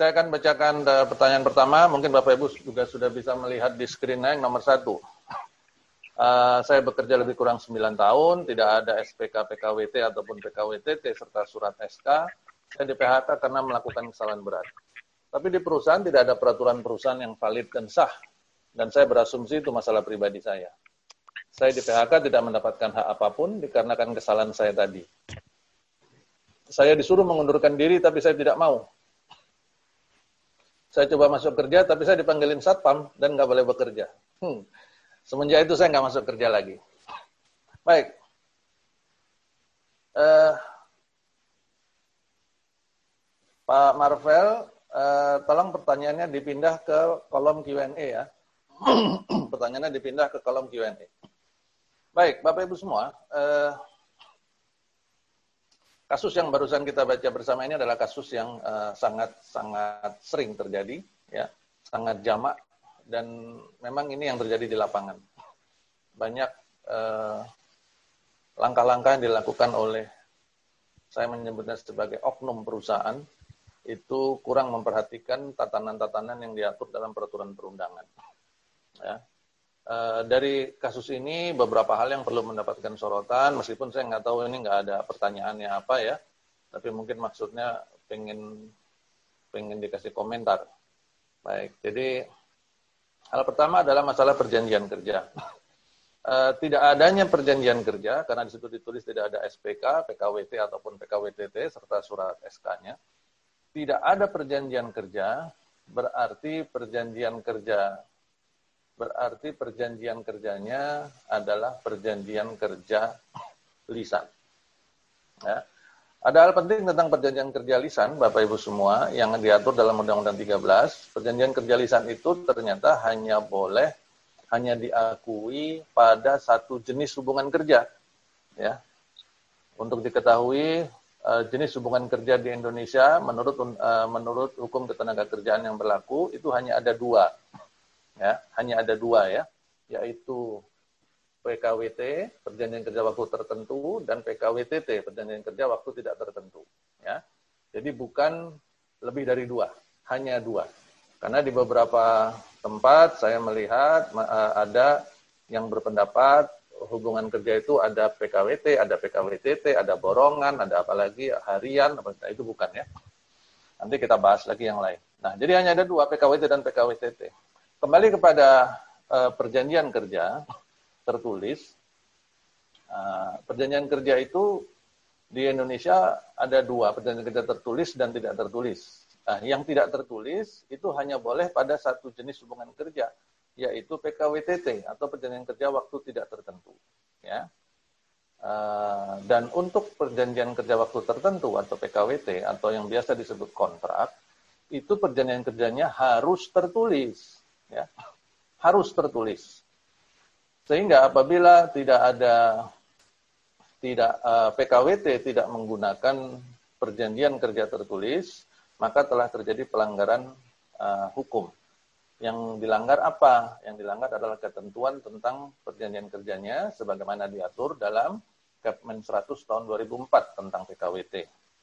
Saya akan bacakan uh, pertanyaan pertama. Mungkin Bapak Ibu juga sudah bisa melihat di screen yang nomor satu. Uh, saya bekerja lebih kurang 9 tahun, tidak ada SPK PKWT ataupun PKWTT serta surat SK. Saya di PHK karena melakukan kesalahan berat. Tapi di perusahaan tidak ada peraturan perusahaan yang valid dan sah. Dan saya berasumsi itu masalah pribadi saya. Saya di PHK tidak mendapatkan hak apa pun dikarenakan kesalahan saya tadi. Saya disuruh mengundurkan diri tapi saya tidak mau saya coba masuk kerja, tapi saya dipanggilin satpam dan nggak boleh bekerja. Hmm. Semenjak itu saya nggak masuk kerja lagi. Baik. Uh, Pak Marvel, uh, tolong pertanyaannya dipindah ke kolom Q&A ya. Pertanyaannya dipindah ke kolom Q&A. Baik, Bapak Ibu semua, uh, Kasus yang barusan kita baca bersama ini adalah kasus yang uh, sangat sangat sering terjadi, ya, sangat jamak dan memang ini yang terjadi di lapangan. Banyak eh, langkah-langkah yang dilakukan oleh saya menyebutnya sebagai oknum perusahaan itu kurang memperhatikan tatanan-tatanan yang diatur dalam peraturan perundangan. Ya. Eh, dari kasus ini beberapa hal yang perlu mendapatkan sorotan, meskipun saya nggak tahu ini nggak ada pertanyaannya apa ya, tapi mungkin maksudnya pengen pengen dikasih komentar. Baik, jadi hal pertama adalah masalah perjanjian kerja. Uh, tidak adanya perjanjian kerja karena di situ ditulis tidak ada SPK, PKWT ataupun PKWTT serta surat SK-nya. Tidak ada perjanjian kerja berarti perjanjian kerja berarti perjanjian kerjanya adalah perjanjian kerja lisan. Ya. Ada hal penting tentang perjanjian kerja lisan, Bapak Ibu semua, yang diatur dalam Undang-Undang 13. Perjanjian kerja lisan itu ternyata hanya boleh, hanya diakui pada satu jenis hubungan kerja. Ya. Untuk diketahui, eh, jenis hubungan kerja di Indonesia menurut eh, menurut hukum ketenaga kerjaan yang berlaku itu hanya ada dua ya hanya ada dua ya yaitu PKWT perjanjian kerja waktu tertentu dan PKWTT perjanjian kerja waktu tidak tertentu ya jadi bukan lebih dari dua hanya dua karena di beberapa tempat saya melihat eh, ada yang berpendapat hubungan kerja itu ada PKWT, ada PKWTT, ada borongan, ada apalagi harian, nah, itu bukan ya. Nanti kita bahas lagi yang lain. Nah, jadi hanya ada dua PKWT dan PKWTT. Kembali kepada uh, perjanjian kerja tertulis. Uh, perjanjian kerja itu di Indonesia ada dua, perjanjian kerja tertulis dan tidak tertulis. Nah, yang tidak tertulis itu hanya boleh pada satu jenis hubungan kerja, yaitu PKWTT atau perjanjian kerja waktu tidak tertentu. Ya. Uh, dan untuk perjanjian kerja waktu tertentu atau PKWT atau yang biasa disebut kontrak, itu perjanjian kerjanya harus tertulis ya, harus tertulis. Sehingga apabila tidak ada tidak eh, PKWT tidak menggunakan perjanjian kerja tertulis, maka telah terjadi pelanggaran uh, hukum. Yang dilanggar apa? Yang dilanggar adalah ketentuan tentang perjanjian kerjanya sebagaimana diatur dalam Kepmen 100 tahun 2004 tentang PKWT.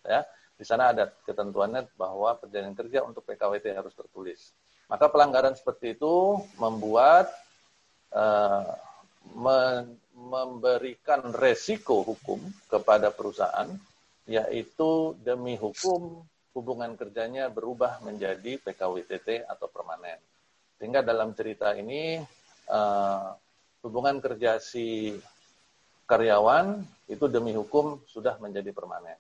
Ya, di sana ada ketentuannya bahwa perjanjian kerja untuk PKWT harus tertulis. Maka pelanggaran seperti itu membuat uh, memberikan resiko hukum kepada perusahaan, yaitu demi hukum hubungan kerjanya berubah menjadi PKWTT atau permanen. Sehingga dalam cerita ini uh, hubungan kerja si karyawan itu demi hukum sudah menjadi permanen.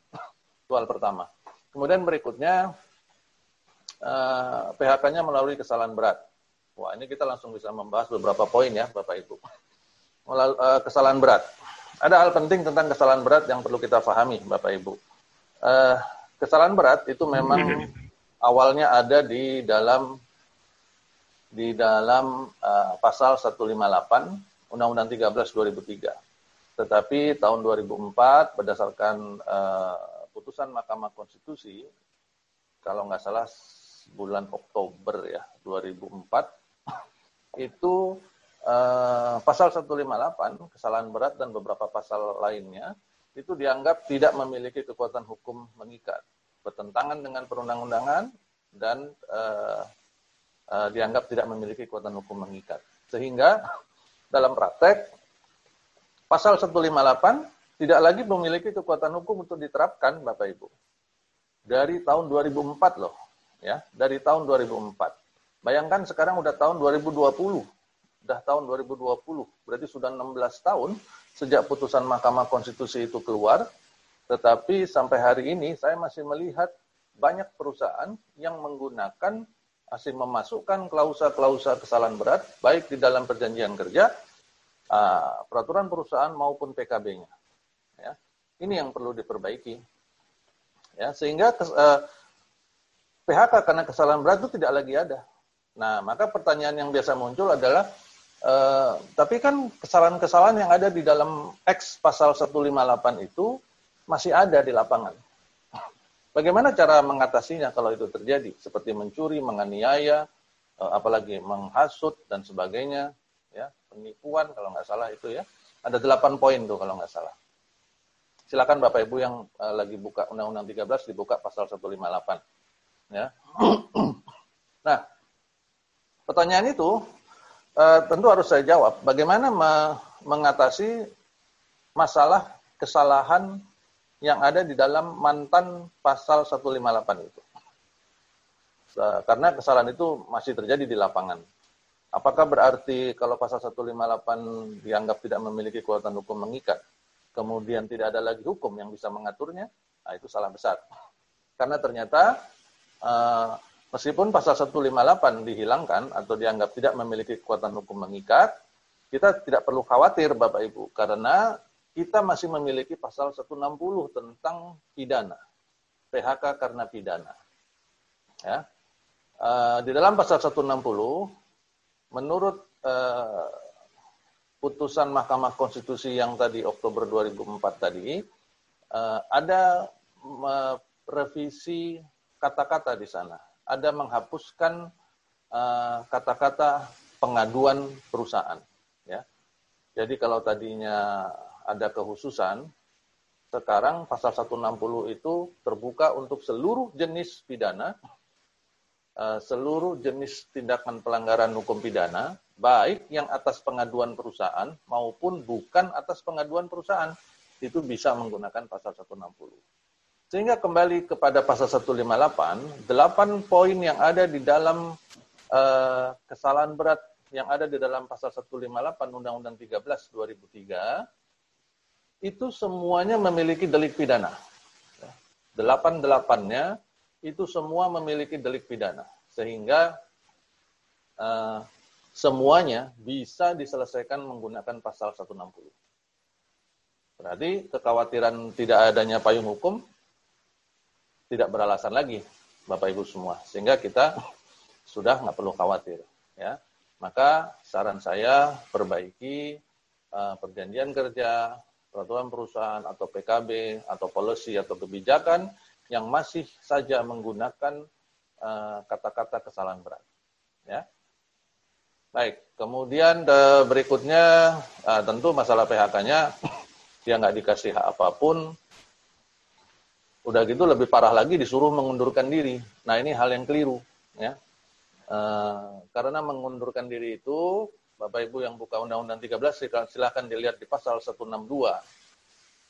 Hal pertama. Kemudian berikutnya eh, PHK-nya melalui kesalahan berat. Wah, ini kita langsung bisa membahas beberapa poin ya, Bapak Ibu. Melalui, uh, kesalahan berat. Ada hal penting tentang kesalahan berat yang perlu kita pahami, Bapak Ibu. Uh, kesalahan berat itu memang awalnya ada di dalam di dalam uh, pasal 158 Undang-Undang 13 2003. Tetapi tahun 2004 berdasarkan uh, putusan Mahkamah Konstitusi kalau nggak salah bulan Oktober ya 2004 itu eh, pasal 158 kesalahan berat dan beberapa pasal lainnya itu dianggap tidak memiliki kekuatan hukum mengikat bertentangan dengan perundang-undangan dan uh, uh, dianggap tidak memiliki kekuatan hukum mengikat. Sehingga dalam praktek pasal 158 tidak lagi memiliki kekuatan hukum untuk diterapkan Bapak Ibu. Dari tahun 2004 loh, ya, dari tahun 2004. Bayangkan sekarang udah tahun 2020. Udah tahun 2020, berarti sudah 16 tahun sejak putusan Mahkamah Konstitusi itu keluar, tetapi sampai hari ini saya masih melihat banyak perusahaan yang menggunakan masih memasukkan klausa-klausa kesalahan berat baik di dalam perjanjian kerja, uh, peraturan perusahaan maupun PKB-nya. Ya. Ini yang perlu diperbaiki. Ya, sehingga uh, PHK karena kesalahan berat itu tidak lagi ada. Nah, maka pertanyaan yang biasa muncul adalah, uh, tapi kan kesalahan-kesalahan yang ada di dalam X pasal 158 itu masih ada di lapangan. Bagaimana cara mengatasinya kalau itu terjadi? Seperti mencuri, menganiaya, eh, apalagi menghasut dan sebagainya, ya penipuan kalau nggak salah itu ya. Ada delapan poin tuh kalau nggak salah. Silakan Bapak Ibu yang eh, lagi buka Undang-Undang 13 dibuka pasal 158. Ya. Nah, pertanyaan itu uh, tentu harus saya jawab. Bagaimana me mengatasi masalah kesalahan yang ada di dalam mantan pasal 158 itu. Karena kesalahan itu masih terjadi di lapangan. Apakah berarti kalau pasal 158 dianggap tidak memiliki kekuatan hukum mengikat, kemudian tidak ada lagi hukum yang bisa mengaturnya? Nah, itu salah besar. Karena ternyata uh, meskipun pasal 158 dihilangkan atau dianggap tidak memiliki kekuatan hukum mengikat, kita tidak perlu khawatir Bapak Ibu karena kita masih memiliki pasal 160 tentang pidana. PHK karena pidana. Ya. Uh, di dalam pasal 160, menurut uh, putusan Mahkamah Konstitusi yang tadi Oktober 2004 tadi, uh, ada revisi kata-kata di sana. Ada menghapuskan kata-kata uh, pengaduan perusahaan. Ya. Jadi kalau tadinya ada kehususan, sekarang pasal 160 itu terbuka untuk seluruh jenis pidana, eh, seluruh jenis tindakan pelanggaran hukum pidana, baik yang atas pengaduan perusahaan maupun bukan atas pengaduan perusahaan, itu bisa menggunakan pasal 160. Sehingga kembali kepada pasal 158, delapan poin yang ada di dalam uh, kesalahan berat yang ada di dalam pasal 158 Undang-Undang 13 2003 itu semuanya memiliki delik pidana. Delapan-delapannya itu semua memiliki delik pidana. Sehingga uh, semuanya bisa diselesaikan menggunakan pasal 160. Berarti kekhawatiran tidak adanya payung hukum tidak beralasan lagi, Bapak Ibu semua. Sehingga kita sudah nggak perlu khawatir. Ya. Maka saran saya perbaiki uh, perjanjian kerja, peraturan perusahaan atau PKB atau policy atau kebijakan yang masih saja menggunakan eh, kata-kata uh, kesalahan berat. Ya. Baik, kemudian uh, berikutnya uh, tentu masalah PHK-nya dia nggak dikasih hak apa pun. Udah gitu lebih parah lagi disuruh mengundurkan diri. Nah ini hal yang keliru, ya. Uh, karena mengundurkan diri itu Bapak Ibu yang buka Undang-Undang 13 silahkan dilihat di pasal 162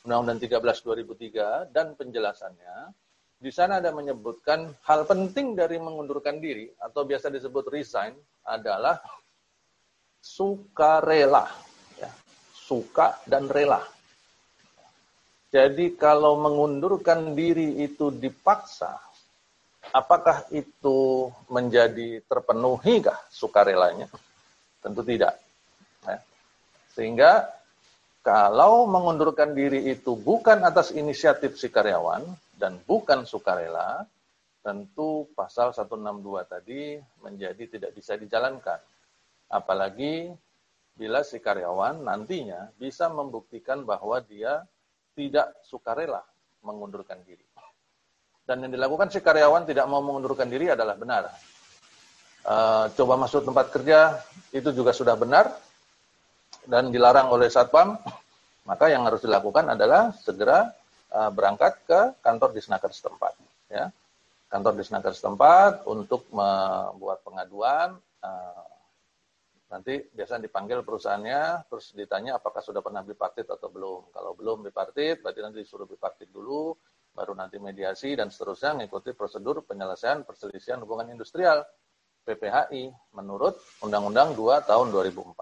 Undang-Undang 13 2003 dan penjelasannya. Di sana ada menyebutkan hal penting dari mengundurkan diri atau biasa disebut resign adalah sukarela. Ya, suka dan rela. Jadi kalau mengundurkan diri itu dipaksa, apakah itu menjadi terpenuhi kah sukarelanya? Tentu tidak. Ya. Sehingga kalau mengundurkan diri itu bukan atas inisiatif si karyawan dan bukan sukarela, tentu pasal 162 tadi menjadi tidak bisa dijalankan. Apalagi bila si karyawan nantinya bisa membuktikan bahwa dia tidak sukarela mengundurkan diri. Dan yang dilakukan si karyawan tidak mau mengundurkan diri adalah benar. Eh, coba masuk tempat kerja itu juga sudah benar dan dilarang oleh satpam, maka yang harus dilakukan adalah segera uh, berangkat ke kantor disnaker setempat. Ya. kantor disnaker setempat untuk membuat pengaduan. Uh, nanti biasanya dipanggil perusahaannya, terus ditanya apakah sudah pernah bipartit atau belum. Kalau belum bipartit, berarti nanti disuruh bipartit dulu, baru nanti mediasi dan seterusnya mengikuti prosedur penyelesaian perselisihan hubungan industrial PPHI menurut Undang-Undang 2 tahun 2004.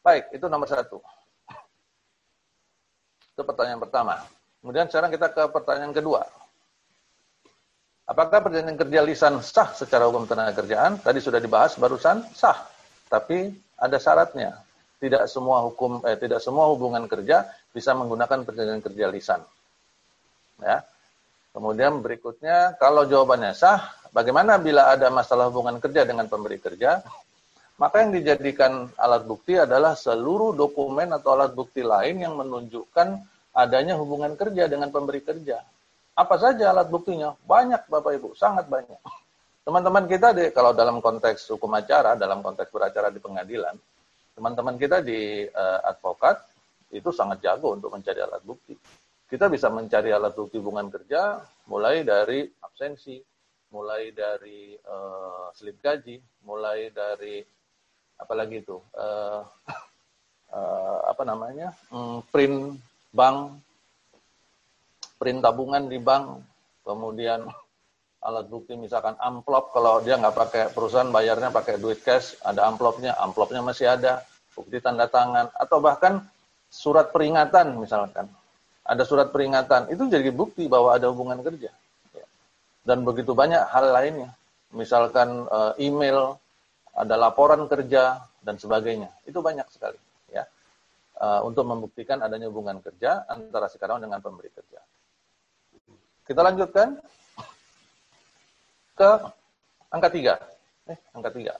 Baik, itu nomor satu. Itu pertanyaan pertama. Kemudian sekarang kita ke pertanyaan kedua. Apakah perjanjian kerja lisan sah secara hukum tenaga kerjaan? Tadi sudah dibahas barusan sah, tapi ada syaratnya. Tidak semua hukum eh, tidak semua hubungan kerja bisa menggunakan perjanjian kerja lisan. Ya. Kemudian berikutnya kalau jawabannya sah, bagaimana bila ada masalah hubungan kerja dengan pemberi kerja? Maka yang dijadikan alat bukti adalah seluruh dokumen atau alat bukti lain yang menunjukkan adanya hubungan kerja dengan pemberi kerja. Apa saja alat buktinya? Banyak Bapak Ibu, sangat banyak. Teman-teman kita di, kalau dalam konteks hukum acara, dalam konteks beracara di pengadilan, teman-teman kita di uh, advokat itu sangat jago untuk mencari alat bukti. Kita bisa mencari alat bukti hubungan kerja mulai dari absensi, mulai dari uh, slip gaji, mulai dari apalagi itu uh, uh, apa namanya um, print bank print tabungan di bank, kemudian alat bukti misalkan amplop kalau dia nggak pakai perusahaan bayarnya pakai duit cash, ada amplopnya, amplopnya masih ada, bukti tanda tangan atau bahkan surat peringatan misalkan. Ada surat peringatan, itu jadi bukti bahwa ada hubungan kerja. Ya. Dan begitu banyak hal lainnya. Misalkan eh, email, ada laporan kerja dan sebagainya. Itu banyak sekali ya. Eh, untuk membuktikan adanya hubungan kerja antara si karyawan dengan pemberi kerja. Kita lanjutkan ke angka tiga. Eh, angka tiga.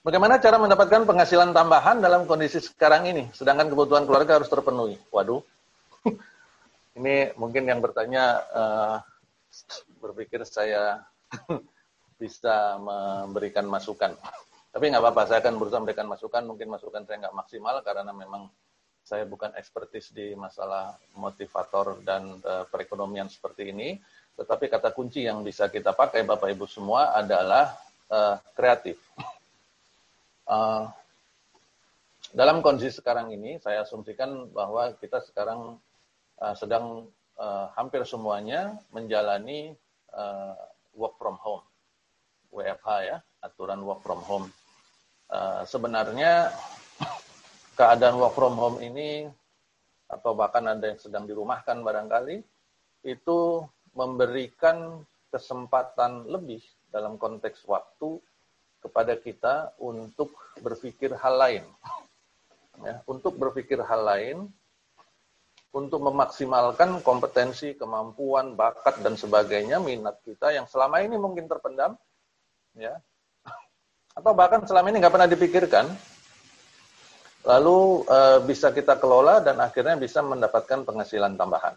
Bagaimana cara mendapatkan penghasilan tambahan dalam kondisi sekarang ini, sedangkan kebutuhan keluarga harus terpenuhi? Waduh, ini mungkin yang bertanya uh, berpikir saya bisa memberikan masukan. Tapi nggak apa-apa, saya akan berusaha memberikan masukan. Mungkin masukan saya nggak maksimal karena memang saya bukan ekspertis di masalah motivator dan uh, perekonomian seperti ini, tetapi kata kunci yang bisa kita pakai Bapak Ibu semua adalah uh, kreatif. Uh, dalam kondisi sekarang ini, saya asumsikan bahwa kita sekarang uh, sedang uh, hampir semuanya menjalani uh, work from home, WFH ya, aturan work from home. Uh, sebenarnya keadaan work from home ini atau bahkan ada yang sedang dirumahkan barangkali itu memberikan kesempatan lebih dalam konteks waktu kepada kita untuk berpikir hal lain. Ya, untuk berpikir hal lain, untuk memaksimalkan kompetensi, kemampuan, bakat dan sebagainya, minat kita yang selama ini mungkin terpendam, ya, atau bahkan selama ini nggak pernah dipikirkan, lalu e, bisa kita kelola dan akhirnya bisa mendapatkan penghasilan tambahan.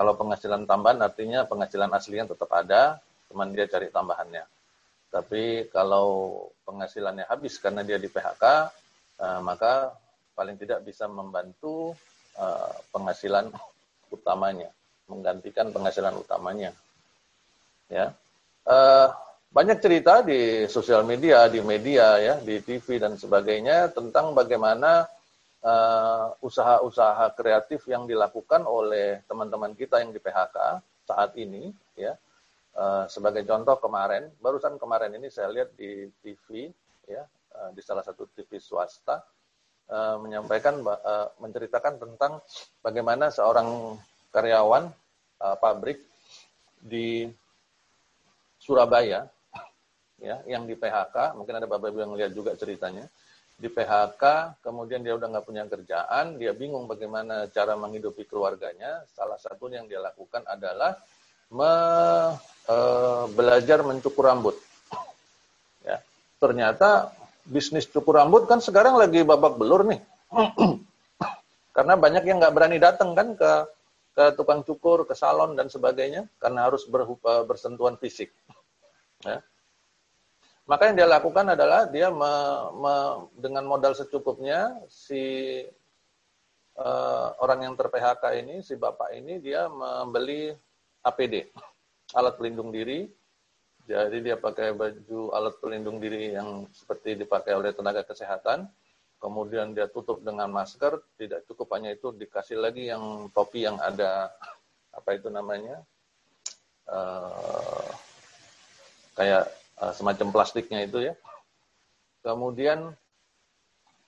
Kalau penghasilan tambahan artinya penghasilan aslinya tetap ada, cuman dia cari tambahannya. Tapi kalau penghasilannya habis karena dia di PHK, eh, maka paling tidak bisa membantu e, penghasilan utamanya, menggantikan penghasilan utamanya. Ya. E, banyak cerita di sosial media, di media ya, di TV dan sebagainya tentang bagaimana eh, usaha-usaha uh, kreatif yang dilakukan oleh teman-teman kita yang di PHK saat ini ya. Uh, sebagai contoh kemarin, barusan kemarin ini saya lihat di TV ya, uh, di salah satu TV swasta menyampaikan menceritakan tentang bagaimana seorang karyawan pabrik di Surabaya ya yang di PHK mungkin ada bapak ibu yang lihat juga ceritanya di PHK kemudian dia udah nggak punya kerjaan dia bingung bagaimana cara menghidupi keluarganya. Salah satu yang dia lakukan adalah me, e, belajar mencukur rambut. Ya ternyata bisnis cukur rambut kan sekarang lagi babak belur nih. Karena banyak yang nggak berani datang kan ke ke tukang cukur ke salon dan sebagainya karena harus ber, bersentuhan fisik. Ya maka yang dia lakukan adalah dia me, me, dengan modal secukupnya si uh, orang yang ter PHK ini, si bapak ini dia membeli APD, alat pelindung diri. Jadi dia pakai baju alat pelindung diri yang seperti dipakai oleh tenaga kesehatan. Kemudian dia tutup dengan masker, tidak cukup hanya itu dikasih lagi yang topi yang ada apa itu namanya uh, kayak semacam plastiknya itu ya. Kemudian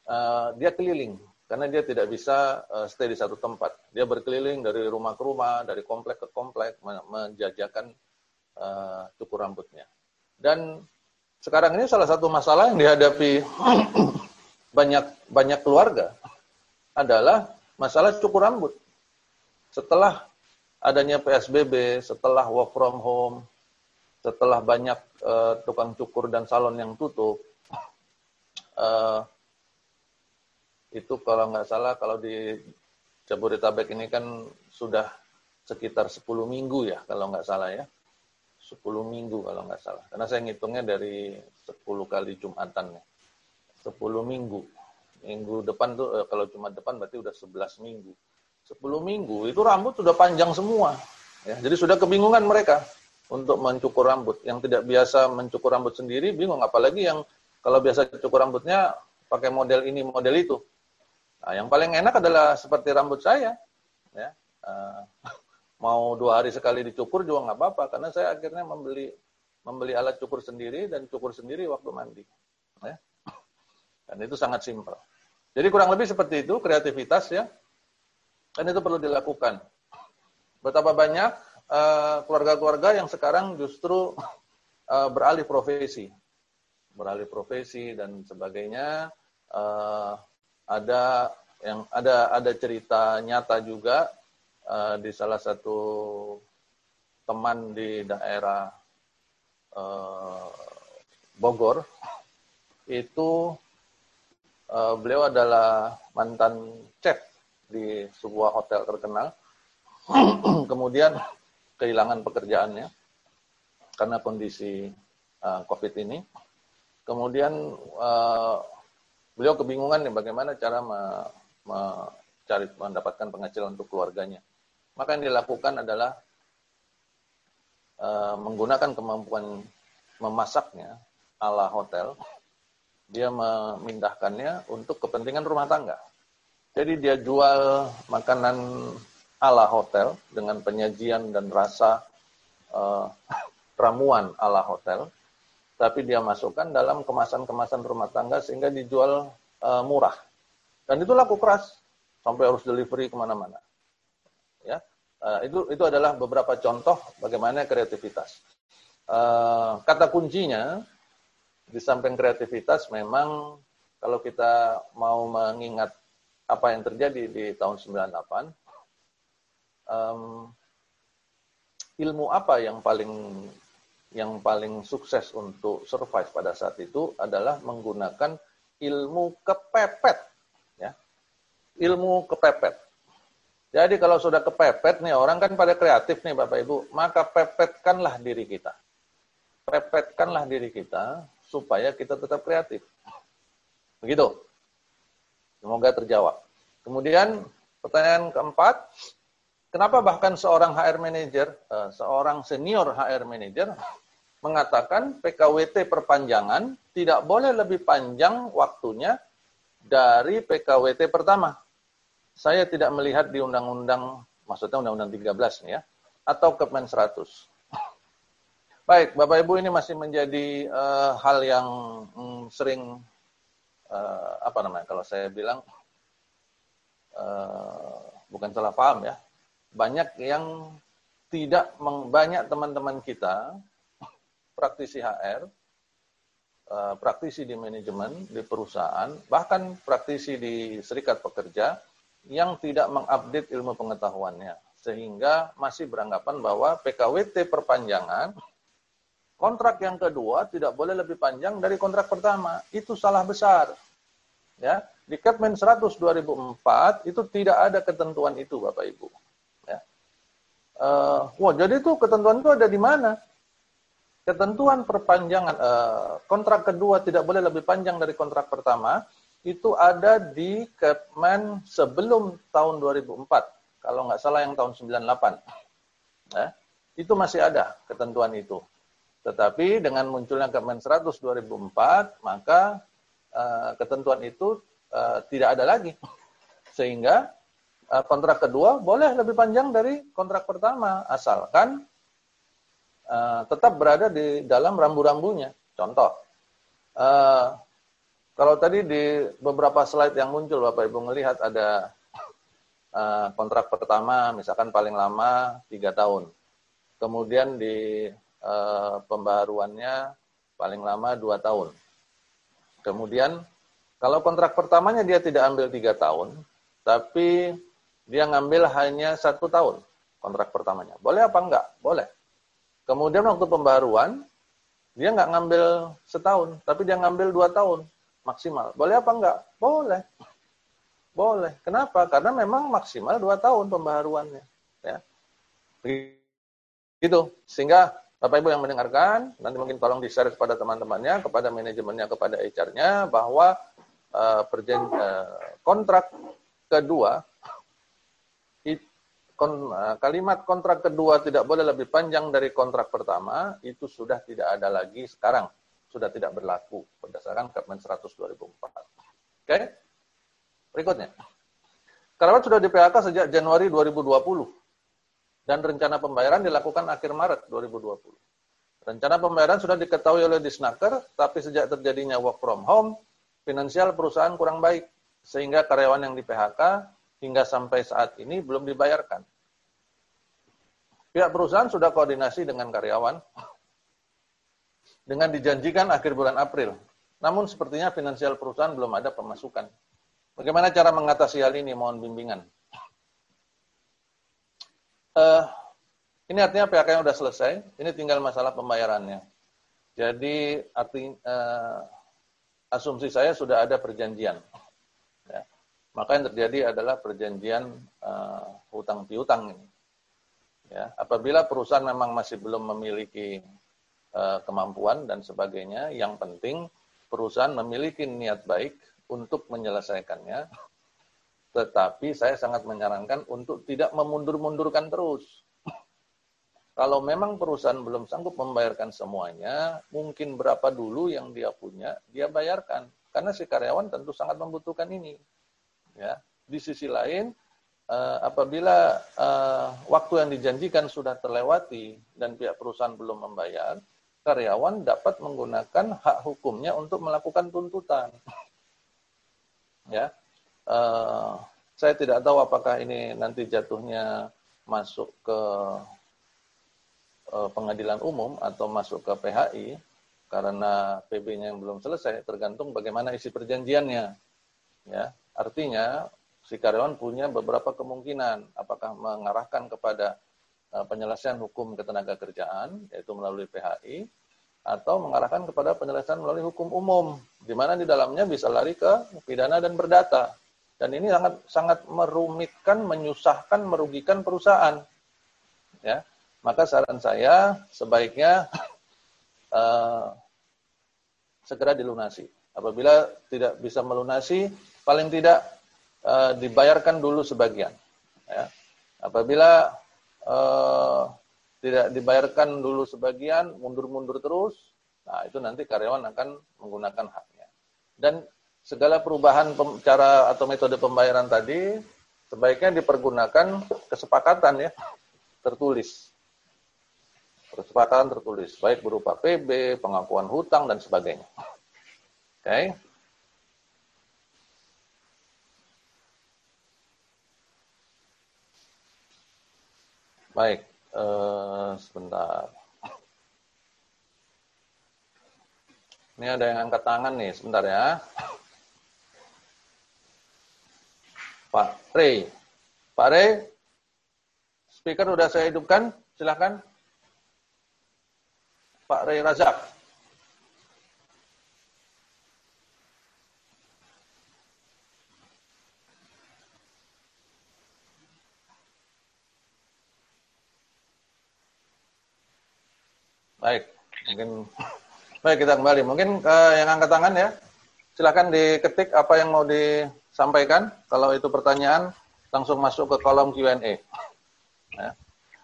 uh, dia keliling karena dia tidak bisa uh, stay di satu tempat. Dia berkeliling dari rumah ke rumah, dari komplek ke komplek, menjajakan cukur rambutnya. Dan sekarang ini salah satu masalah yang dihadapi banyak banyak keluarga adalah masalah cukur rambut. Setelah adanya PSBB, setelah work from home, setelah banyak uh, tukang cukur dan salon yang tutup, uh, itu kalau nggak salah kalau di Jabodetabek ini kan sudah sekitar 10 minggu ya kalau nggak salah ya. 10 minggu kalau nggak salah. Karena saya ngitungnya dari 10 kali Jumatan ya. 10 minggu. Minggu depan tuh eh, kalau Jumat depan berarti udah 11 minggu. 10 minggu itu rambut sudah panjang semua. Ya, jadi sudah kebingungan mereka untuk mencukur rambut. Yang tidak biasa mencukur rambut sendiri bingung apalagi yang kalau biasa cukur rambutnya pakai model ini model itu. Nah, yang paling enak adalah seperti rambut saya, ya. Uh, mau dua hari sekali dicukur juga nggak apa-apa, karena saya akhirnya membeli membeli alat cukur sendiri dan cukur sendiri waktu mandi, ya. Dan itu sangat simpel. Jadi kurang lebih seperti itu kreativitas ya, dan itu perlu dilakukan. Betapa banyak eh, keluarga-keluarga uh, yang sekarang justru uh, beralih profesi, beralih profesi dan sebagainya. Uh, ada yang ada ada cerita nyata juga uh, di salah satu teman di daerah uh, Bogor. Itu uh, beliau adalah mantan chef di sebuah hotel terkenal. Kemudian kehilangan pekerjaannya karena kondisi uh, COVID ini kemudian uh, beliau kebingungan nih bagaimana cara mencari mendapatkan penghasilan untuk keluarganya. Maka yang dilakukan adalah uh, menggunakan kemampuan memasaknya ala hotel. Dia memindahkannya untuk kepentingan rumah tangga. Jadi dia jual makanan ala hotel dengan penyajian dan rasa uh, ramuan ala hotel tapi dia masukkan dalam kemasan-kemasan rumah tangga sehingga dijual uh, murah. Dan itu laku keras sampai harus delivery ke mana-mana. Ya, uh, itu itu adalah beberapa contoh bagaimana kreativitas. Uh, kata kuncinya di samping kreativitas memang kalau kita mau mengingat apa yang terjadi di tahun 98, um, ilmu apa yang paling yang paling sukses untuk survive pada saat itu adalah menggunakan ilmu kepepet. Ya. Ilmu kepepet. Jadi kalau sudah kepepet nih, orang kan pada kreatif nih Bapak Ibu, maka pepetkanlah diri kita. Pepetkanlah diri kita supaya kita tetap kreatif. Begitu. Semoga terjawab. Kemudian pertanyaan keempat, kenapa bahkan seorang HR manager, eh, seorang senior HR manager mengatakan PKWT perpanjangan tidak boleh lebih panjang waktunya dari PKWT pertama. Saya tidak melihat di undang-undang, maksudnya undang-undang 13 nih ya, atau Kepmen 100. Baik, Bapak Ibu ini masih menjadi uh, hal yang mm, sering uh, apa namanya kalau saya bilang uh, bukan salah paham ya. Banyak yang tidak banyak teman-teman kita praktisi HR, eh, praktisi di manajemen di perusahaan, bahkan praktisi di serikat pekerja yang tidak mengupdate ilmu pengetahuannya. Sehingga masih beranggapan bahwa PKWT perpanjangan, kontrak yang kedua tidak boleh lebih panjang dari kontrak pertama. Itu salah besar. Ya, di Kepmen 100 2004 itu tidak ada ketentuan itu Bapak Ibu. Uh, wah, jadi itu ketentuan itu ada di mana? ketentuan perpanjangan uh, kontrak kedua tidak boleh lebih panjang dari kontrak pertama itu ada di Kepmen sebelum tahun 2004 kalau nggak salah yang tahun 98 ya. itu masih ada ketentuan itu. Tetapi dengan munculnya Kemen 100 2004, maka uh, ketentuan itu uh, tidak ada lagi. Sehingga kontrak kedua boleh lebih panjang dari kontrak pertama, asalkan uh, tetap berada di dalam rambu-rambunya. Contoh, uh, kalau tadi di beberapa slide yang muncul, Bapak Ibu melihat ada uh, kontrak pertama, misalkan paling lama tiga tahun. Kemudian di uh, pembaharuannya paling lama dua tahun. Kemudian kalau kontrak pertamanya dia tidak ambil tiga tahun, tapi dia ngambil hanya satu tahun kontrak pertamanya. Boleh apa enggak? Boleh. Kemudian waktu pembaruan, dia nggak ngambil setahun, tapi dia ngambil dua tahun maksimal. Boleh apa enggak? Boleh. Boleh. Kenapa? Karena memang maksimal dua tahun pembaharuannya. Ya. Begitu. Sehingga Bapak Ibu yang mendengarkan, nanti mungkin tolong di-share kepada teman-temannya, kepada manajemennya, kepada HR-nya, bahwa uh, uh, kontrak kedua, kon, uh, kalimat kontrak kedua tidak boleh lebih panjang dari kontrak pertama, itu sudah tidak ada lagi sekarang, sudah tidak berlaku berdasarkan Kepmen 100 2004. Oke? Okay? Berikutnya. Karyawan sudah di PHK sejak Januari 2020 dan rencana pembayaran dilakukan akhir Maret 2020. Rencana pembayaran sudah diketahui oleh Disnaker, tapi sejak terjadinya work from home, finansial perusahaan kurang baik, sehingga karyawan yang di PHK hingga sampai saat ini belum dibayarkan. Pihak perusahaan sudah koordinasi dengan karyawan dengan dijanjikan akhir bulan April. Namun sepertinya finansial perusahaan belum ada pemasukan. Bagaimana cara mengatasi hal ini? Mohon bimbingan. Uh, ini artinya PHK-nya sudah selesai, ini tinggal masalah pembayarannya. Jadi arti uh, asumsi saya sudah ada perjanjian. Maka yang terjadi adalah perjanjian uh, hutang piutang ini. Ya. Apabila perusahaan memang masih belum memiliki uh, kemampuan dan sebagainya, yang penting perusahaan memiliki niat baik untuk menyelesaikannya tetapi saya sangat menyarankan untuk tidak memundur-mundurkan terus. Kalau memang perusahaan belum sanggup membayarkan semuanya, mungkin berapa dulu yang dia punya, dia bayarkan. Karena si karyawan tentu sangat membutuhkan ini. Ya. Di sisi lain, eh, apabila eh, waktu yang dijanjikan sudah terlewati dan pihak perusahaan belum membayar, karyawan dapat menggunakan hak hukumnya untuk melakukan tuntutan. Ya, Uh, saya tidak tahu apakah ini nanti jatuhnya masuk ke pengadilan umum atau masuk ke PHI karena PB-nya yang belum selesai tergantung bagaimana isi perjanjiannya. Ya, artinya si karyawan punya beberapa kemungkinan apakah mengarahkan kepada uh, penyelesaian hukum ketenaga kerjaan yaitu melalui PHI atau mengarahkan kepada penyelesaian melalui hukum umum di mana di dalamnya bisa lari ke pidana dan perdata dan ini sangat sangat merumitkan, menyusahkan, merugikan perusahaan. Ya, maka saran saya sebaiknya uh, segera dilunasi. Apabila tidak bisa melunasi, paling tidak uh, dibayarkan dulu sebagian. Ya. Apabila uh, tidak dibayarkan dulu sebagian, mundur-mundur terus, nah itu nanti karyawan akan menggunakan haknya. Dan segala perubahan cara atau metode pembayaran tadi sebaiknya dipergunakan kesepakatan ya tertulis. Kesepakatan tertulis baik berupa PB, pengakuan hutang dan sebagainya. Oke. Okay. Baik, uh, sebentar. Ini ada yang angkat tangan nih, sebentar ya. Pak Rey. Pak Rey, speaker sudah saya hidupkan, silahkan. Pak Rey Razak. Baik, mungkin baik kita kembali. Mungkin uh, yang angkat tangan ya, silakan diketik apa yang mau di sampaikan. Kalau itu pertanyaan, langsung masuk ke kolom Q&A. Ya.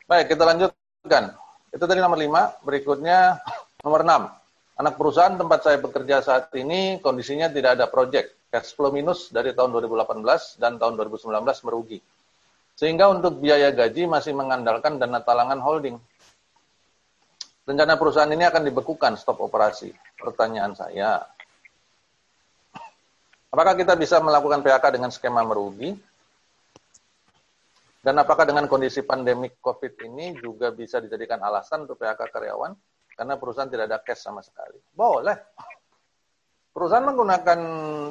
Baik, kita lanjut agan. Itu tadi nomor lima. Berikutnya nomor enam. Anak perusahaan tempat saya bekerja saat ini kondisinya tidak ada proyek. Cash flow minus dari tahun 2018 dan tahun 2019 merugi. Sehingga untuk biaya gaji masih mengandalkan dana talangan holding. Rencana perusahaan ini akan dibekukan stop operasi. Pertanyaan saya, apakah kita bisa melakukan PHK dengan skema merugi? Dan apakah dengan kondisi pandemik COVID ini juga bisa dijadikan alasan untuk PHK karyawan? Karena perusahaan tidak ada cash sama sekali. Boleh. Perusahaan menggunakan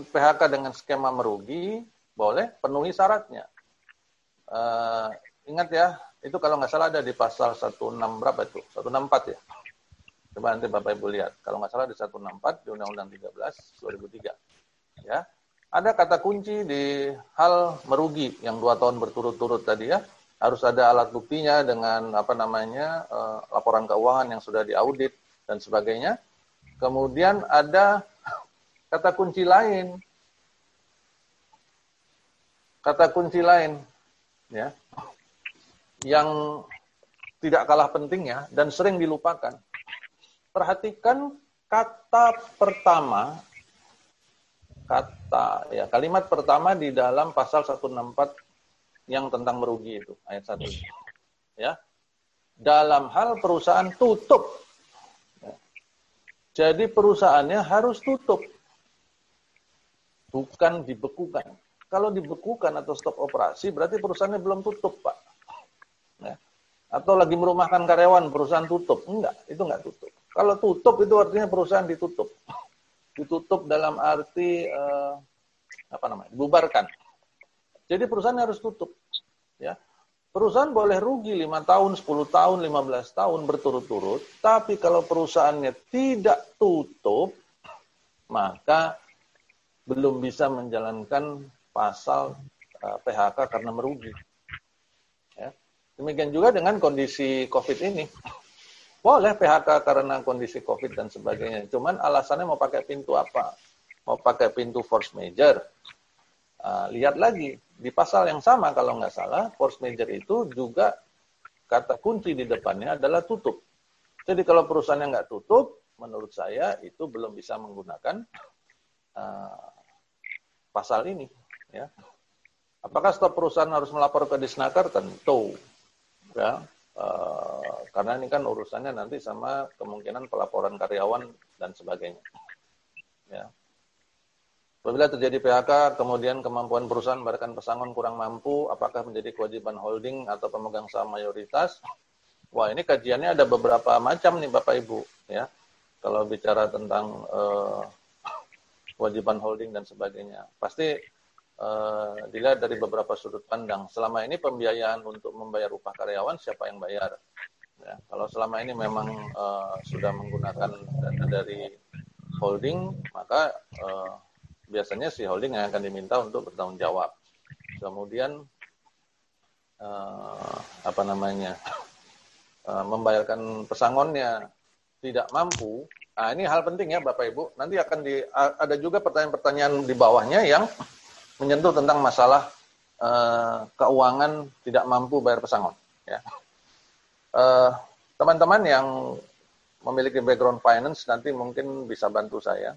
PHK dengan skema merugi, boleh, penuhi syaratnya. Uh, ingat ya, itu kalau nggak salah ada di pasal 16 berapa itu? 164 ya. Coba nanti Bapak Ibu lihat. Kalau nggak salah di 164 di Undang-Undang 13 2003. Ya ada kata kunci di hal merugi yang dua tahun berturut-turut tadi ya harus ada alat buktinya dengan apa namanya uh, laporan keuangan yang sudah diaudit dan sebagainya kemudian ada kata kunci lain kata kunci lain ya yang tidak kalah pentingnya dan sering dilupakan. Perhatikan kata pertama kata ya kalimat pertama di dalam pasal 164 yang tentang merugi itu ayat 1 ya. Dalam hal perusahaan tutup. Ya. jadi perusahaannya harus tutup. Bukan dibekukan. Kalau dibekukan atau stop operasi berarti perusahaannya belum tutup pak ya. atau lagi merumahkan karyawan perusahaan tutup enggak itu enggak tutup kalau tutup itu artinya perusahaan ditutup ditutup dalam arti uh, apa namanya dibubarkan. Jadi perusahaan harus tutup. Ya. Perusahaan boleh rugi 5 tahun, 10 tahun, 15 tahun berturut-turut, tapi kalau perusahaannya tidak tutup, maka belum bisa menjalankan pasal eh, PHK karena merugi. Demikian juga dengan kondisi COVID ini. Boleh PHK karena kondisi COVID dan sebagainya. Cuman alasannya mau pakai pintu apa? Mau pakai pintu force major. Uh, lihat lagi, di pasal yang sama kalau nggak salah, force major itu juga kata kunci di depannya adalah tutup. Jadi kalau perusahaannya nggak tutup, menurut saya itu belum bisa menggunakan uh, pasal ini. Ya. Apakah stop perusahaan harus melapor ke Disnaker? Tentu. Ya. Uh, karena ini kan urusannya nanti sama kemungkinan pelaporan karyawan dan sebagainya. Ya. Apabila terjadi PHK, kemudian kemampuan perusahaan memberikan pesangon kurang mampu, apakah menjadi kewajiban holding atau pemegang saham mayoritas? Wah, ini kajiannya ada beberapa macam nih Bapak Ibu, ya. Kalau bicara tentang uh, kewajiban holding dan sebagainya, pasti uh, dilihat dari beberapa sudut pandang. Selama ini pembiayaan untuk membayar upah karyawan siapa yang bayar? Ya, kalau selama ini memang uh, sudah menggunakan dana dari holding, maka uh, biasanya si holding yang akan diminta untuk bertanggung jawab. Kemudian uh, apa namanya uh, membayarkan pesangonnya tidak mampu. Nah, ini hal penting ya Bapak Ibu. Nanti akan di, ada juga pertanyaan-pertanyaan di bawahnya yang menyentuh tentang masalah uh, keuangan tidak mampu bayar pesangon. Ya. Uh, teman-teman yang memiliki background finance nanti mungkin bisa bantu saya.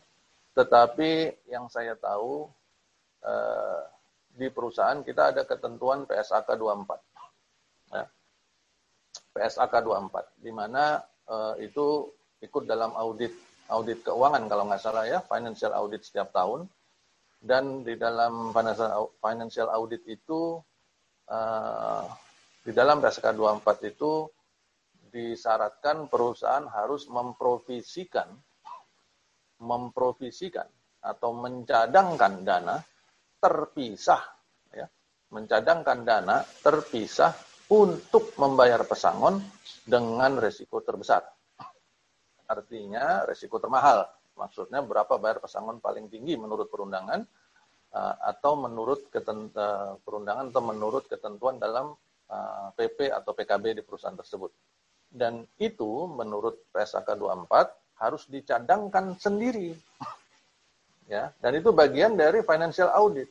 Tetapi yang saya tahu uh, di perusahaan kita ada ketentuan PSAK 24. Ya. PSAK 24, di mana uh, itu ikut dalam audit audit keuangan kalau nggak salah ya, financial audit setiap tahun dan di dalam financial audit itu uh, di dalam PSK 24 itu disyaratkan perusahaan harus memprovisikan memprovisikan atau mencadangkan dana terpisah ya. Mencadangkan dana terpisah untuk membayar pesangon dengan resiko terbesar. Artinya resiko termahal Maksudnya berapa bayar pesangon paling tinggi menurut perundangan uh, atau menurut uh, perundangan atau menurut ketentuan dalam uh, eh, PP atau PKB di perusahaan tersebut. Dan itu menurut PSAK 24 harus dicadangkan sendiri. ya, dan itu bagian dari financial audit.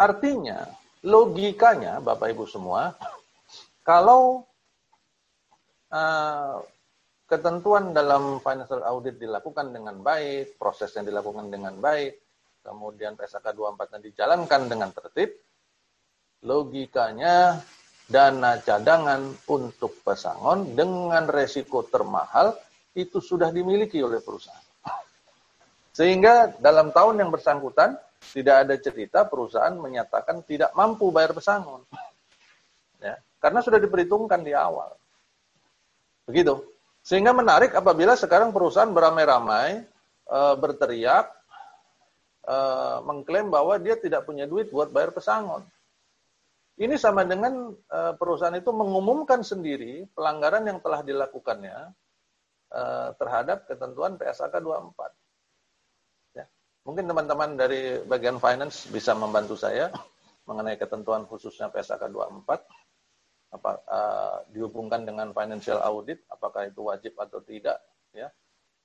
Artinya, logikanya Bapak Ibu semua, kalau uh, ketentuan dalam financial audit dilakukan dengan baik, prosesnya dilakukan dengan baik, kemudian PSK 24-nya dijalankan dengan tertib, logikanya dana cadangan untuk pesangon dengan resiko termahal itu sudah dimiliki oleh perusahaan. Sehingga dalam tahun yang bersangkutan tidak ada cerita perusahaan menyatakan tidak mampu bayar pesangon. Ya, karena sudah diperhitungkan di awal. Begitu. Sehingga menarik apabila sekarang perusahaan beramai-ramai e, berteriak e, mengklaim bahwa dia tidak punya duit buat bayar pesangon. Ini sama dengan e, perusahaan itu mengumumkan sendiri pelanggaran yang telah dilakukannya e, terhadap ketentuan PSAK 24. Ya. Mungkin teman-teman dari bagian finance bisa membantu saya mengenai ketentuan khususnya PSAK 24 apa uh, dihubungkan dengan financial audit apakah itu wajib atau tidak ya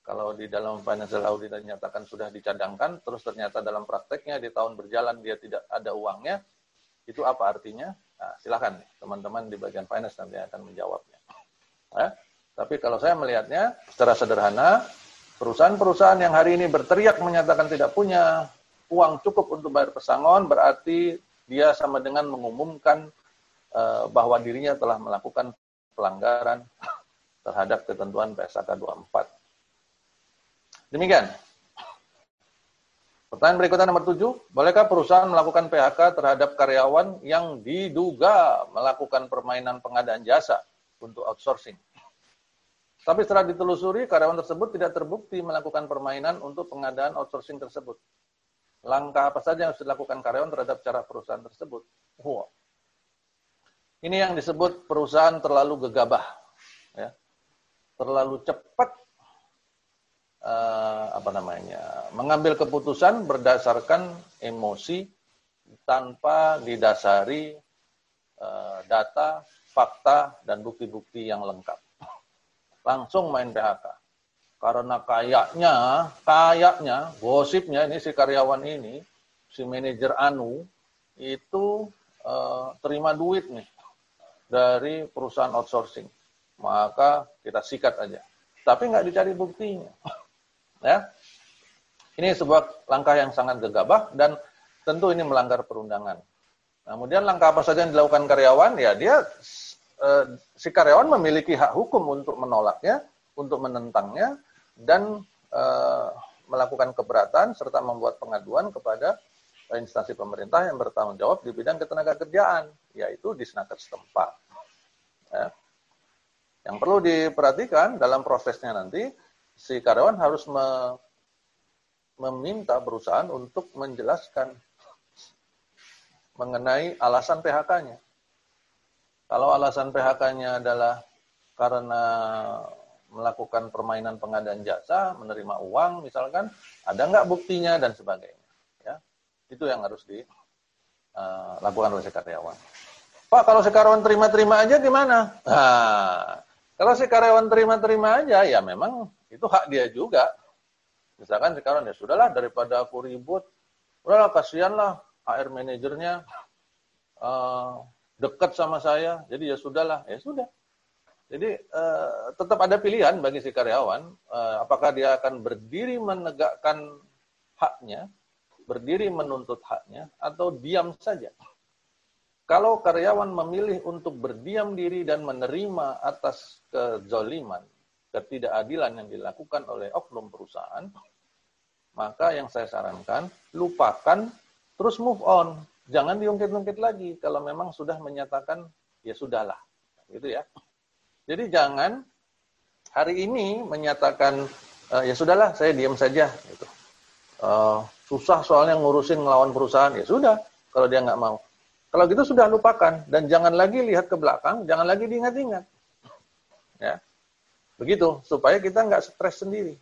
kalau di dalam financial audit dinyatakan sudah dicadangkan terus ternyata dalam prakteknya di tahun berjalan dia tidak ada uangnya itu apa artinya nah, silakan teman-teman di bagian finance nanti akan menjawabnya ya. tapi kalau saya melihatnya secara sederhana perusahaan-perusahaan yang hari ini berteriak menyatakan tidak punya uang cukup untuk bayar pesangon berarti dia sama dengan mengumumkan Eh, bahwa dirinya telah melakukan pelanggaran terhadap ketentuan PSAK 24. Demikian. Pertanyaan berikutnya nomor 7, bolehkah perusahaan melakukan PHK terhadap karyawan yang diduga melakukan permainan pengadaan jasa untuk outsourcing? Tapi setelah ditelusuri, karyawan tersebut tidak terbukti melakukan permainan untuk pengadaan outsourcing tersebut. Langkah apa saja yang harus dilakukan karyawan terhadap cara perusahaan tersebut? Wow. Ini yang disebut perusahaan terlalu gegabah, ya. terlalu cepat uh, apa namanya mengambil keputusan berdasarkan emosi tanpa didasari uh, data, fakta dan bukti-bukti yang lengkap. Langsung main PHK. Karena kayaknya, kayaknya, gosipnya ini si karyawan ini, si manajer Anu itu uh, terima duit nih dari perusahaan outsourcing. Maka kita sikat aja. Tapi nggak dicari buktinya. ya. Ini sebuah langkah yang sangat gegabah dan tentu ini melanggar perundangan. Kemudian langkah apa saja yang dilakukan karyawan? Ya dia eh, si karyawan memiliki hak hukum untuk menolaknya, untuk menentangnya dan eh, melakukan keberatan serta membuat pengaduan kepada instansi pemerintah yang bertanggung jawab di bidang ketenaga kerjaan, yaitu di senaker setempat. Ya. Yang perlu diperhatikan dalam prosesnya nanti, si karyawan harus me, meminta perusahaan untuk menjelaskan mengenai alasan PHK-nya. Kalau alasan PHK-nya adalah karena melakukan permainan pengadaan jasa, menerima uang misalkan, ada nggak buktinya dan sebagainya. Itu yang harus dilakukan eh, oleh si. Pak, kalau si karyawan terima-terima aja gimana? Nah, kalau si karyawan terima-terima aja, ya memang itu hak dia juga. Misalkan si karyawan, ya sudahlah daripada aku ribut, udahlah kasihanlah HR manajernya uh, dekat sama saya, jadi ya sudahlah, ya sudah. Jadi uh, tetap ada pilihan bagi si karyawan, uh, apakah dia akan berdiri menegakkan haknya, berdiri menuntut haknya, atau diam saja. Kalau karyawan memilih untuk berdiam diri dan menerima atas kezoliman, ketidakadilan yang dilakukan oleh oknum perusahaan, maka yang saya sarankan, lupakan, terus move on. Jangan diungkit-ungkit lagi kalau memang sudah menyatakan, ya sudahlah. Gitu ya. Jadi jangan hari ini menyatakan, e, ya sudahlah, saya diam saja. Gitu. Uh, susah soalnya ngurusin ngelawan perusahaan, ya sudah. Kalau dia nggak mau. Kalau gitu sudah lupakan dan jangan lagi lihat ke belakang, jangan lagi diingat-ingat. Ya. Begitu supaya kita nggak stres sendiri.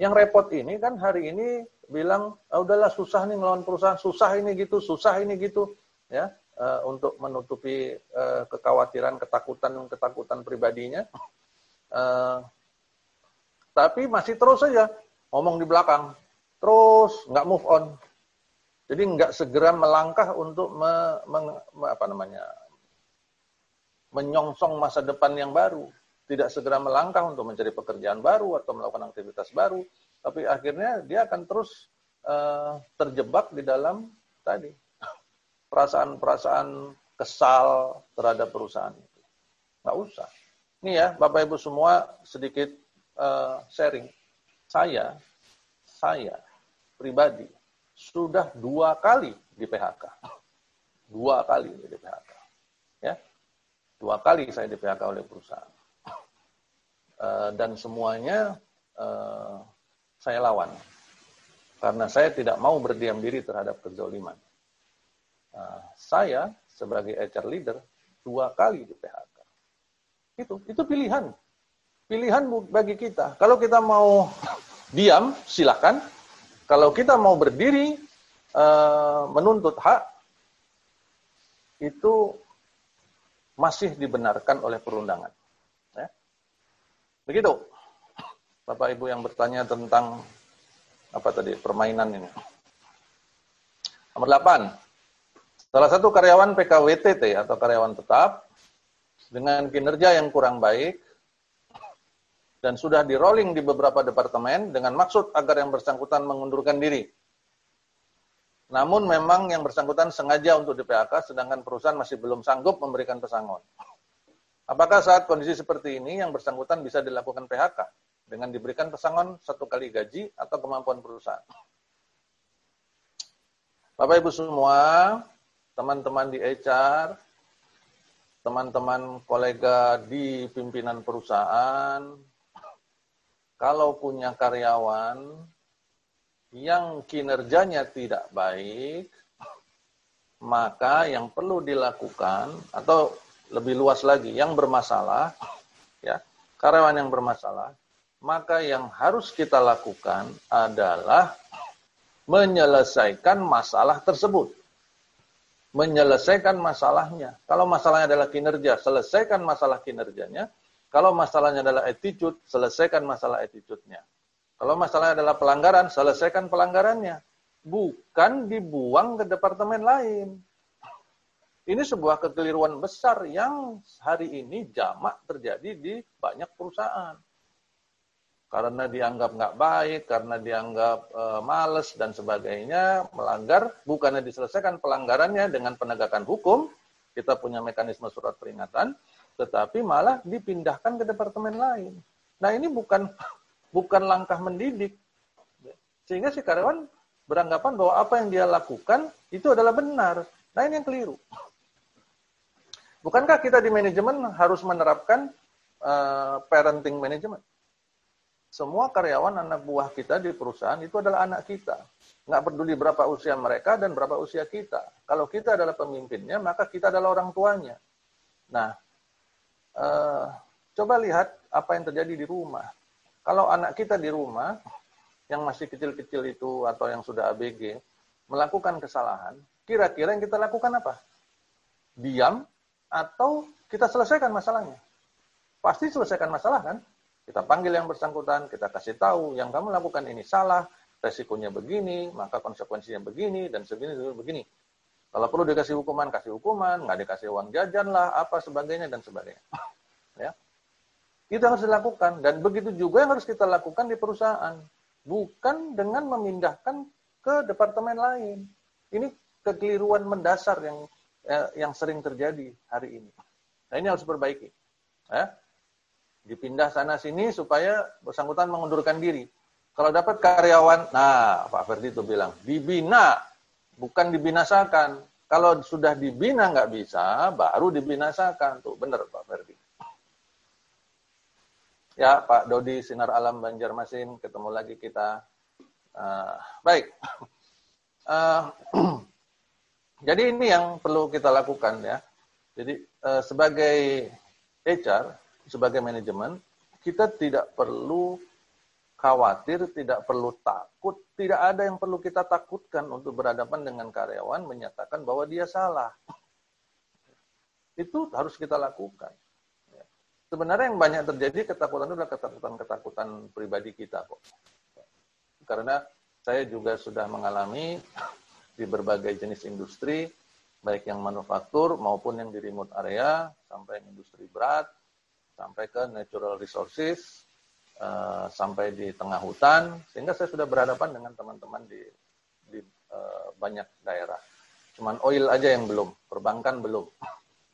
Yang repot ini kan hari ini bilang, ah, udahlah susah nih ngelawan perusahaan, susah ini gitu, susah ini gitu, ya, uh, untuk menutupi uh, kekhawatiran, ketakutan, ketakutan pribadinya. Uh, tapi masih terus saja ngomong di belakang, terus nggak move on, jadi nggak segera melangkah untuk me, me, apa namanya menyongsong masa depan yang baru, tidak segera melangkah untuk mencari pekerjaan baru atau melakukan aktivitas baru, tapi akhirnya dia akan terus uh, terjebak di dalam tadi perasaan-perasaan kesal terhadap perusahaan itu. Nggak usah. Ini ya, Bapak Ibu semua sedikit uh, sharing. Saya, saya pribadi sudah dua kali di PHK. Dua kali di PHK. Ya, dua kali saya di PHK oleh perusahaan. Uh, dan semuanya uh, saya lawan. Karena saya tidak mau berdiam diri terhadap kezoliman. Uh, saya sebagai HR leader dua kali di PHK. Itu, itu pilihan. Pilihan bagi kita. Kalau kita mau diam, silakan. Kalau kita mau berdiri, uh, menuntut hak, itu masih dibenarkan oleh perundangan. Ya. Begitu. Bapak Ibu yang bertanya tentang apa tadi permainan ini. Nomor 8. Salah satu karyawan PKWTT atau karyawan tetap dengan kinerja yang kurang baik dan sudah di rolling di beberapa departemen dengan maksud agar yang bersangkutan mengundurkan diri. Namun memang yang bersangkutan sengaja untuk di PHK, sedangkan perusahaan masih belum sanggup memberikan pesangon. Apakah saat kondisi seperti ini yang bersangkutan bisa dilakukan PHK dengan diberikan pesangon satu kali gaji atau kemampuan perusahaan? Bapak Ibu semua, teman-teman di HR, teman-teman kolega di pimpinan perusahaan, kalau punya karyawan yang kinerjanya tidak baik, maka yang perlu dilakukan atau lebih luas lagi yang bermasalah ya, karyawan yang bermasalah, maka yang harus kita lakukan adalah menyelesaikan masalah tersebut. Menyelesaikan masalahnya. Kalau masalahnya adalah kinerja, selesaikan masalah kinerjanya. Kalau masalahnya adalah attitude, selesaikan masalah attitude-nya. Kalau masalahnya adalah pelanggaran, selesaikan pelanggarannya. Bukan dibuang ke departemen lain. Ini sebuah kekeliruan besar yang hari ini jamak terjadi di banyak perusahaan. Karena dianggap nggak baik, karena dianggap e, males dan sebagainya, melanggar, bukannya diselesaikan pelanggarannya dengan penegakan hukum, kita punya mekanisme surat peringatan, tetapi malah dipindahkan ke departemen lain. Nah ini bukan bukan langkah mendidik. Sehingga si karyawan beranggapan bahwa apa yang dia lakukan itu adalah benar. Nah ini yang keliru. Bukankah kita di manajemen harus menerapkan uh, parenting management? Semua karyawan anak buah kita di perusahaan itu adalah anak kita. Nggak peduli berapa usia mereka dan berapa usia kita. Kalau kita adalah pemimpinnya, maka kita adalah orang tuanya. Nah, uh, coba lihat apa yang terjadi di rumah. Kalau anak kita di rumah, yang masih kecil-kecil itu atau yang sudah ABG, melakukan kesalahan, kira-kira yang kita lakukan apa? Diam atau kita selesaikan masalahnya? Pasti selesaikan masalah kan? Kita panggil yang bersangkutan, kita kasih tahu yang kamu lakukan ini salah, resikonya begini, maka konsekuensinya begini, dan segini, begini. Kalau perlu dikasih hukuman, kasih hukuman, nggak dikasih uang jajan lah, apa sebagainya, dan sebagainya. ya. Itu harus dilakukan. Dan begitu juga yang harus kita lakukan di perusahaan. Bukan dengan memindahkan ke departemen lain. Ini kekeliruan mendasar yang eh, yang sering terjadi hari ini. Nah ini harus diperbaiki. Ya. Dipindah sana sini supaya bersangkutan mengundurkan diri. Kalau dapat karyawan, nah Pak Ferdi itu bilang, dibina, bukan dibinasakan. Kalau sudah dibina nggak bisa, baru dibinasakan. Tuh benar Pak Ferdi. Ya, Pak Dodi Sinar Alam Banjarmasin, ketemu lagi kita. Uh, baik. Uh, jadi ini yang perlu kita lakukan ya. Jadi uh, sebagai HR, sebagai manajemen, kita tidak perlu khawatir, tidak perlu takut, tidak ada yang perlu kita takutkan untuk berhadapan dengan karyawan menyatakan bahwa dia salah. Itu harus kita lakukan sebenarnya yang banyak terjadi ketakutan itu adalah ketakutan-ketakutan pribadi kita kok. Karena saya juga sudah mengalami di berbagai jenis industri baik yang manufaktur maupun yang di remote area, sampai industri berat, sampai ke natural resources, uh, sampai di tengah hutan, sehingga saya sudah berhadapan dengan teman-teman di, di uh, banyak daerah. Cuman oil aja yang belum, perbankan belum.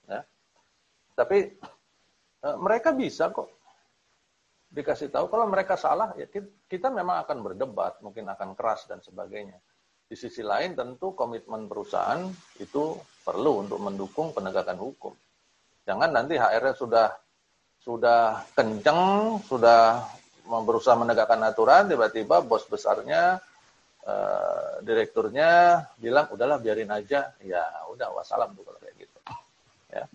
Ya. Tapi uh, mereka bisa kok dikasih tahu. Kalau mereka salah, ya kita memang akan berdebat, mungkin akan keras dan sebagainya. Di sisi lain tentu komitmen perusahaan itu perlu untuk mendukung penegakan hukum. Jangan nanti HR-nya sudah sudah kenceng, sudah berusaha menegakkan aturan, tiba-tiba bos besarnya, eh, direkturnya bilang, udahlah biarin aja. Ya udah, wassalam tuh kalau